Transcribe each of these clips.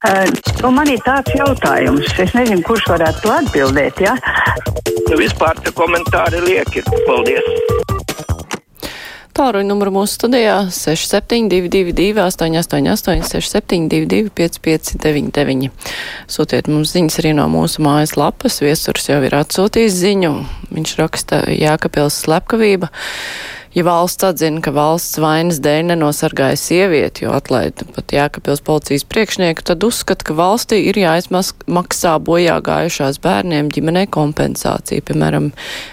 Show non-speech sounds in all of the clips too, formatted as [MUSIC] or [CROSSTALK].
Uh, nu, man ir tāds jautājums, es nezinu, kurš varētu to atbildēt. Ja? Nu, vispār te komentāri lieki. Paldies! Tāruņa numuru mūsu studijā 6722, 888, 672, 559, Sūtiet mums ziņas arī no mūsu mājas lapas. Viesurs jau ir atsūtījis ziņu. Viņš raksta Jākapils slepkavība. Ja valsts atzina, ka valsts vainas dēļ nenosargāja sievieti, jo atlaida pat Jēkabils policijas priekšnieku, tad uzskata, ka valstī ir jāizmaksā bojā gājušās bērniem ģimenei kompensācija, piemēram,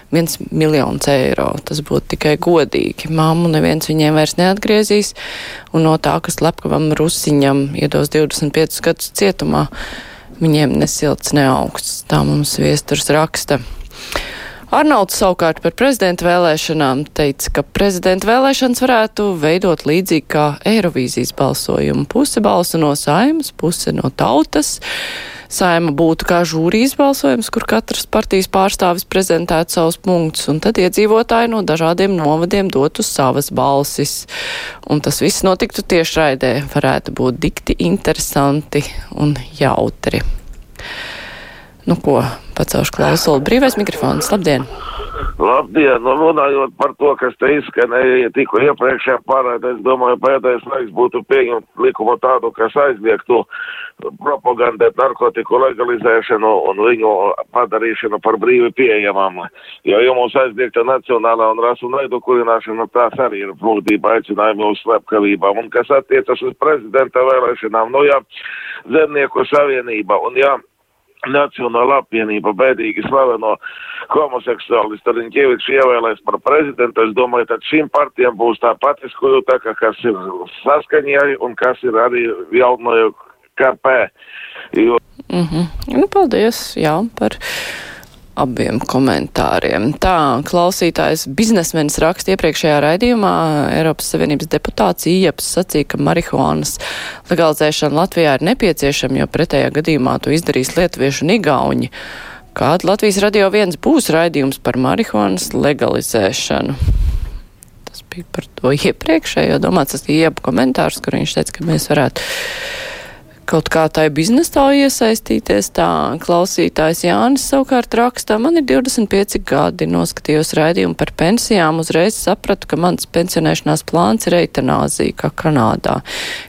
viens miljons eiro. Tas būtu tikai godīgi. Māmu neviens viņiem vairs neatgriezīs, un no tā, kas lepkavam Rusiņam iedos 25 gadus cietumā, viņiem nesilts ne augsts. Tā mums viesturs raksta. Arnolds savukārt par prezidenta vēlēšanām teica, ka prezidenta vēlēšanas varētu veidot līdzīgi kā Eirovīzijas balsojumu. Puse balsu no saimas, puse no tautas. Saima būtu kā žūrijas balsojums, kur katras partijas pārstāvis prezentētu savus punktus, un tad iedzīvotāji no dažādiem novadiem dotu savas balsis. Un tas viss notiktu tiešraidē, varētu būt dikti interesanti un jautri. Nu ko, pacelšu klausuli. Brīvais mikrofons. Labdien! Labdien! Nu, runājot par to, kas te izskanēja tikko iepriekšējā pārādē, es domāju, pēdējais laiks būtu pieņemt likumu tādu, kas aizliegtu propagandēt narkotiku legalizēšanu un viņu padarīšanu par brīvi pieejamām. Jo, ja mums aizliegta nacionālā un rasu naidu kurināšana, tās arī ir plūdība aicinājumi uz slepkavībām. Un kas attiecas uz prezidenta vēlēšanām, nu jā, zemnieku savienība un jā. Nacionāla apvienība bēdīgi slaveno homoseksuālistu Riņķieviču ievēlēs par prezidentu. Es domāju, tad šīm partijām būs tā pati skujutaka, kas ir saskaņai un kas ir arī jaunnoju KP. Jo... Mm -hmm. Nu, paldies, jā, par abiem komentāriem. Tā, klausītājs biznesmenis raksta iepriekšējā raidījumā Eiropas Savienības deputāts Ieps sacīja, ka marihuānas legalizēšana Latvijā ir nepieciešama, jo pretējā gadījumā to izdarīs lietuvieši un igauņi. Kāda Latvijas radio viens būs raidījums par marihuānas legalizēšanu? Tas bija par to iepriekšējo domāts, tas bija Iepa komentārs, kur viņš teica, ka mēs varētu kaut kā tai biznesā iesaistīties. Tā klausītājs Jānis savukārt rakstā, man ir 25 gadi, noskatījos raidījumu par pensijām, uzreiz sapratu, ka mans pensionēšanās plāns ir eitanāzija, kā Kanādā.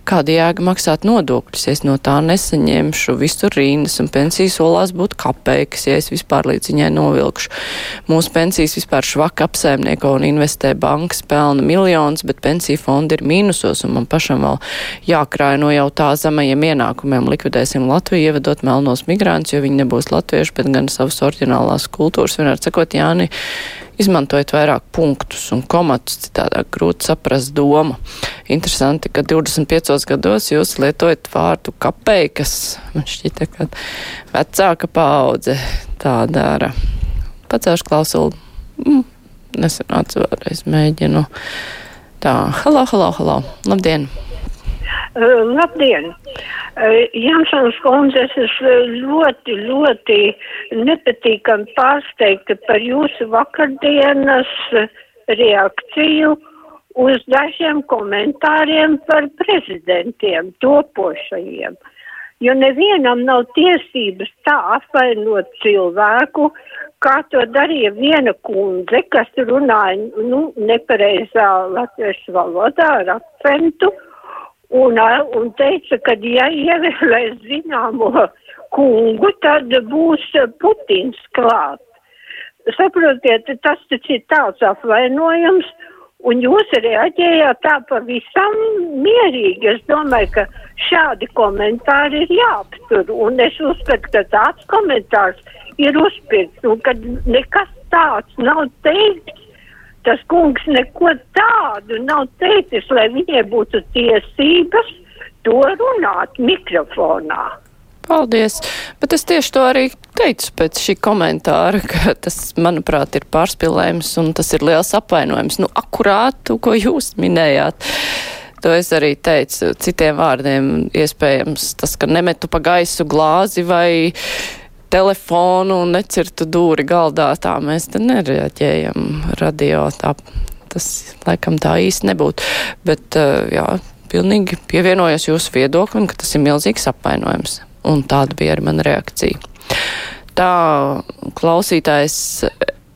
Kāda jēga maksāt nodokļus, ja es no tā nesaņemšu visur rīnas un pensijas solās būtu kapeikas, ja es vispār līdz viņai novilkšu. Mūsu pensijas vispār švaka apsaimnieko un investē bankas pelna miljonus, bet pensiju fondi ir mīnusos un man pašam vēl jākrāj no jau tā zemajiem ienākumiem ienākumiem likvidēsim Latviju, ievedot melnos migrantus, jo viņi nebūs latvieši, bet gan savas oriģinālās kultūras. Vienmēr sakot, Jāni, izmantojot vairāk punktus un komatus, citādāk grūti saprast domu. Interesanti, ka 25 gados jūs lietojat vārdu kapeikas. Man šķita, ka vecāka paudze tā dara. Pacēšu klausulu. Mm, nesanāca vēlreiz mēģinu. Tā, halo, halo, halo. Labdien! Uh, labdien! Uh, Jansons kundze, es ļoti, ļoti nepatīkami pārsteigta par jūsu vakardienas reakciju uz dažiem komentāriem par prezidentiem, topošajiem. Jo nevienam nav tiesības tā apvainot cilvēku, kā to darīja viena kundze, kas runāja, nu, nepareizā latviešu valodā ar akcentu un, un teica, ka ja ievēlēs zināmo kungu, tad būs Putins klāt. Saprotiet, tas taču ir tāds apvainojums, un jūs reaģējāt tā pavisam mierīgi. Es domāju, ka šādi komentāri ir jāaptur, un es uzskatu, ka tāds komentārs ir uzpirkts, un ka nekas tāds nav teikts tas kungs neko tādu nav teicis, lai viņai būtu tiesības to runāt mikrofonā. Paldies! Bet es tieši to arī teicu pēc šī komentāra, ka tas, manuprāt, ir pārspīlējums un tas ir liels apvainojums. Nu, akurātu, ko jūs minējāt. To es arī teicu citiem vārdiem, iespējams, tas, ka nemetu pa gaisu glāzi vai telefonu un necirtu dūri galdā, tā mēs te nereaģējam radio. Tā, tas laikam tā īsti nebūtu. Bet, jā, pilnīgi pievienojos jūsu viedoklim, ka tas ir milzīgs apvainojums. Un tāda bija arī mana reakcija. Tā klausītājs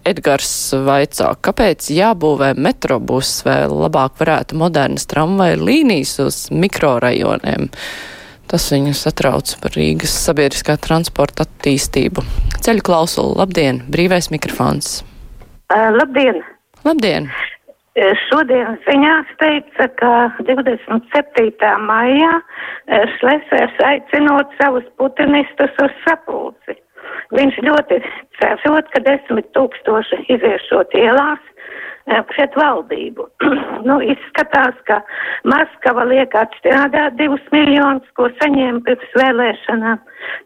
Edgars vaicā, kāpēc jābūvē metrobus vai labāk varētu modernas tramvaja līnijas uz mikrorajoniem. Tas viņu satrauc par Rīgas sabiedriskā transporta attīstību. Ceļu klausulu, labdien, brīvais mikrofons. Uh, labdien! Labdien! Šodien ziņās teica, ka 27. maijā Šlesers aicinot savus putinistus uz sapulci. Viņš ļoti cerot, ka desmit tūkstoši iziešot ielās pret valdību. [CLEARS THROAT] nu, izskatās, ka Maskava liek atstrādāt divus miljonus, ko saņēma pirms vēlēšanām.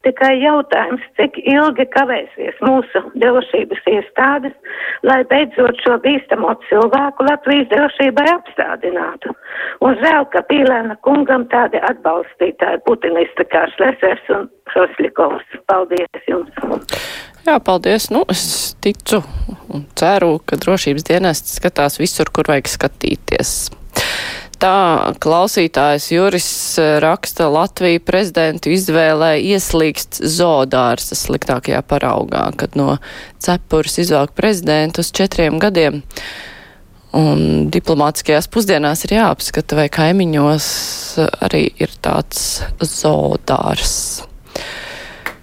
Tikai jautājums, cik ilgi kavēsies mūsu drošības iestādes, lai beidzot šo bīstamo cilvēku Latvijas drošībai apstādinātu. Un žēl, ka Pīlēna kungam tādi atbalstītāji putinisti kā Šlesers un Hrosļikovs. Paldies jums! Jā, paldies. Nu, es ticu un ceru, ka drošības dienests skatās visur, kur vajag skatīties. Tā klausītājs Juris raksta Latviju prezidentu izvēlē ieslīgst zodārs sliktākajā paraugā, kad no cepures izvelk prezidentu uz četriem gadiem. Un diplomātiskajās pusdienās ir jāapskata, vai kaimiņos arī ir tāds zodārs.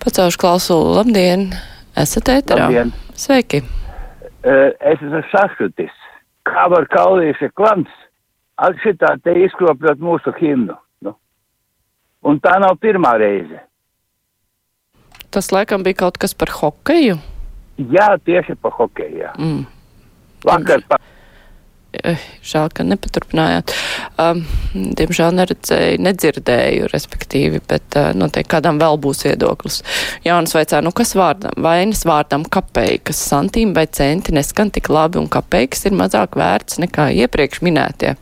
Pacaušu klausulu, labdien! Esat ēterā? Labdien. Sveiki! Es esmu sašutis. Kā var kaulīša klants ar šitā te izkropļot mūsu himnu? Nu. Un tā nav pirmā reize. Tas laikam bija kaut kas par hokeju? Jā, tieši pa hokeju, jā. Mm. Vakar pa Eh, Žēl, ka nepaturpinājāt. Um, diemžēl neredzēju, nedzirdēju, respektīvi, bet uh, noteikti kādam vēl būs viedoklis. Jānis vaicā, nu kas vārdam, vainas vārdam kapeikas, santīm vai centi neskan tik labi un kapeikas ir mazāk vērts nekā iepriekš minētie.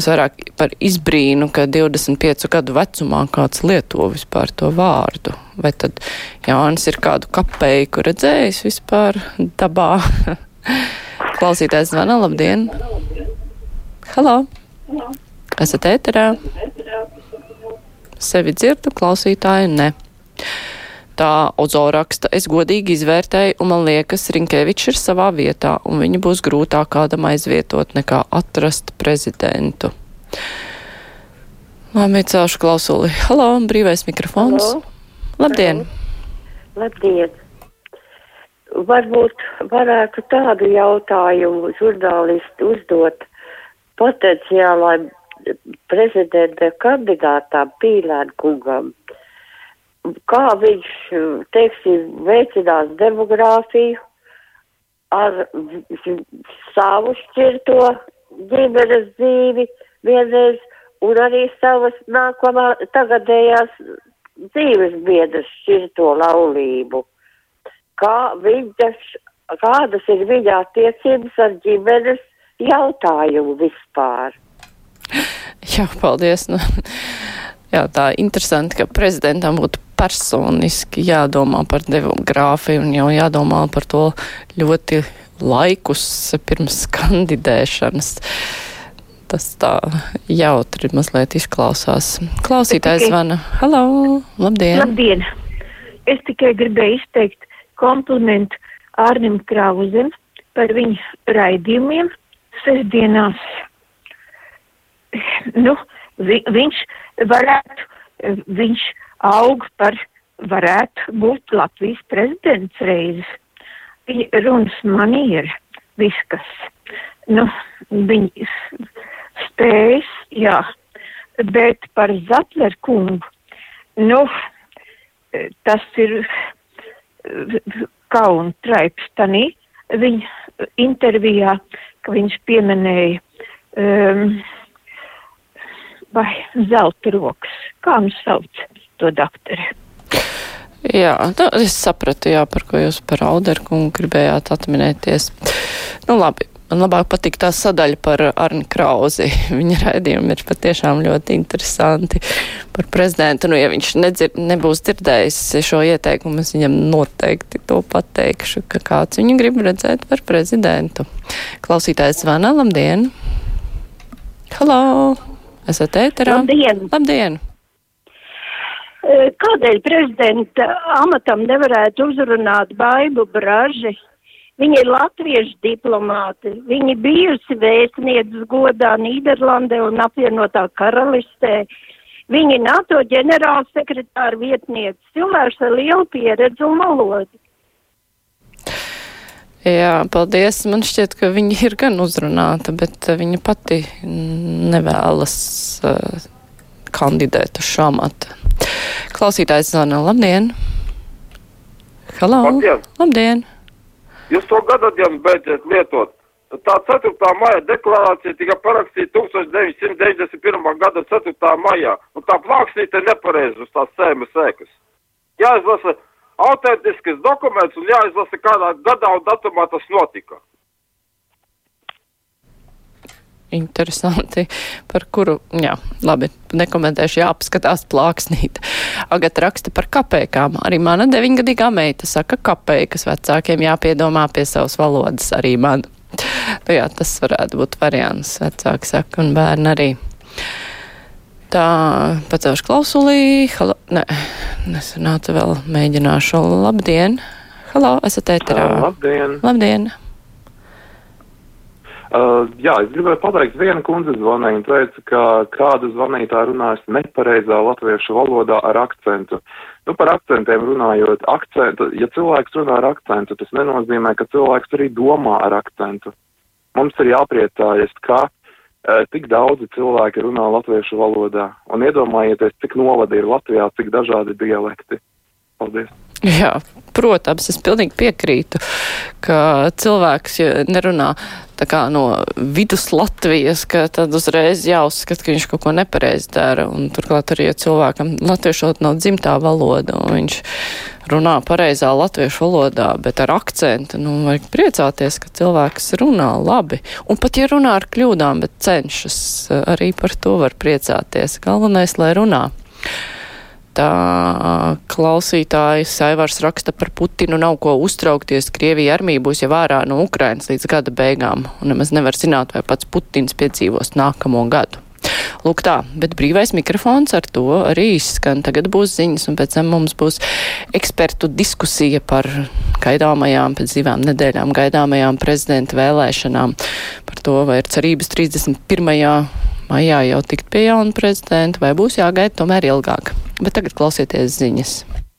Es vairāk par izbrīnu, ka 25 gadu vecumā kāds lieto vispār to vārdu. Vai tad Jānis ir kādu kapeiku redzējis vispār dabā? [LAUGHS] Klausītājs zvana, labdien! Halo! Esat ēterā? Sevi dzirdu, klausītāju ne. Tā Ozo raksta, es godīgi izvērtēju, un man liekas, Rinkevičs ir savā vietā, un viņu būs grūtāk kādam aizvietot nekā atrast prezidentu. Celšu klausuli. Halo, brīvais mikrofons. Halo. Labdien! Labdien! Varbūt varētu tādu jautājumu žurnālisti uzdot potenciālai prezidenta kandidātām Pīlēn kungam. Kā viņš, teiksim, veicinās demogrāfiju ar savu šķirto ģimenes dzīvi vienreiz un arī savas nākamā tagadējās dzīves biedras šķirto laulību kā viņas, kādas ir viņa attiecības ar ģimenes jautājumu vispār. Jā, paldies. Nu, jā, tā interesanti, ka prezidentam būtu personiski jādomā par demogrāfiju un jau jādomā par to ļoti laikus pirms kandidēšanas. Tas tā jautri mazliet izklausās. Klausītājs zvana. Halo, labdien! Labdien! Es tikai gribēju izteikt komplimentu Ārnim Krauzem par viņu raidījumiem sestdienās. Nu, vi, viņš varētu, viņš aug par, varētu būt Latvijas prezidents reizes. Viņa runas maniera, viskas. Nu, viņa spējas, jā, bet par Zatler kungu, nu, tas ir kaunu traips tanī viņa intervijā, ka viņš pieminēja um, vai zelta rokas. Kā viņš sauc to doktoru? Jā, nu, es sapratu, jā, par ko jūs par Auderkungu gribējāt atminēties. Nu, labi. Man labāk patīk tā sadaļa par Arni Krauzi. [LAUGHS] Viņa raidījumi ir patiešām ļoti interesanti par prezidentu. Nu, ja viņš nedzir, nebūs dzirdējis šo ieteikumu, es viņam noteikti to pateikšu, ka kāds viņu grib redzēt par prezidentu. Klausītājs zvana, labdien! Halo! Esat ēterā? Labdien! Labdien! Kādēļ prezidenta amatam nevarētu uzrunāt Baibu Braži? Viņa ir latviešu diplomāti. Viņa bijusi vēstnieces godā Nīderlandē un apvienotā karalistē. Viņa ir NATO ģenerālsekretāra vietniece. Cilvēks ar lielu pieredzi un valodu. Jā, paldies. Man šķiet, ka viņa ir gan uzrunāta, bet uh, viņa pati nevēlas uh, kandidēt uz šo amatu. Klausītājs zvana. Labdien! Halo! Labdien! Labdien! Jūs to gadadienu beidziet lietot. Tā 4. maija deklarācija tika parakstīta 1991. gada 4. maijā, un tā plāksnīte nepareizi uz tās sēmas sēkas. Jāizlasa autentisks dokuments un jāizlasa kādā gadā un datumā tas notika. Interesanti, par kuru, jā, labi, nekomentēšu, jāapskatās plāksnīt. Agat raksta par kapēkām. Arī mana deviņgadīgā meita saka kapēkas vecākiem jāpiedomā pie savas valodas arī man. Nu jā, tas varētu būt variants, vecāki saka, un bērni arī. Tā, pacelšu klausulī, halo, ne, nesanāca vēl, mēģināšu, labdien, halo, esat ēterā. Labdien! Labdien! Uh, jā, es gribēju pateikt, viena kundze zvanīja un teica, ka kāda zvanītā runājas nepareizā latviešu valodā ar akcentu. Nu, par akcentiem runājot, akcentu, ja cilvēks runā ar akcentu, tas nenozīmē, ka cilvēks arī domā ar akcentu. Mums ir jāpriecājas, ka uh, tik daudzi cilvēki runā latviešu valodā. Un iedomājieties, cik novadi ir Latvijā, cik dažādi dialekti. Paldies! Jā, protams, es pilnīgi piekrītu, ka cilvēks ja nerunā tā kā no vidus Latvijas, ka tad uzreiz jāuzskata, ka viņš kaut ko nepareizi dara. Un turklāt arī, ja cilvēkam latviešot nav dzimtā valoda, un viņš runā pareizā latviešu valodā, bet ar akcentu, nu, vajag priecāties, ka cilvēks runā labi. Un pat ja runā ar kļūdām, bet cenšas, arī par to var priecāties. Galvenais, lai runā. Tā klausītājs Aivārs raksta par Putinu nav ko uztraukties. Krievija armija būs jau ārā no Ukrainas līdz gada beigām, un nemaz nevar zināt, vai pats Putins piedzīvos nākamo gadu. Lūk tā, bet brīvais mikrofons ar to arī izskan. Tagad būs ziņas, un pēc tam mums būs ekspertu diskusija par gaidāmajām, pēc divām nedēļām gaidāmajām prezidenta vēlēšanām. Par to, vai ir cerības 31 maijā jau tikt pie jauna prezidenta, vai būs jāgaida tomēr ilgāk. Bet tagad klausieties ziņas.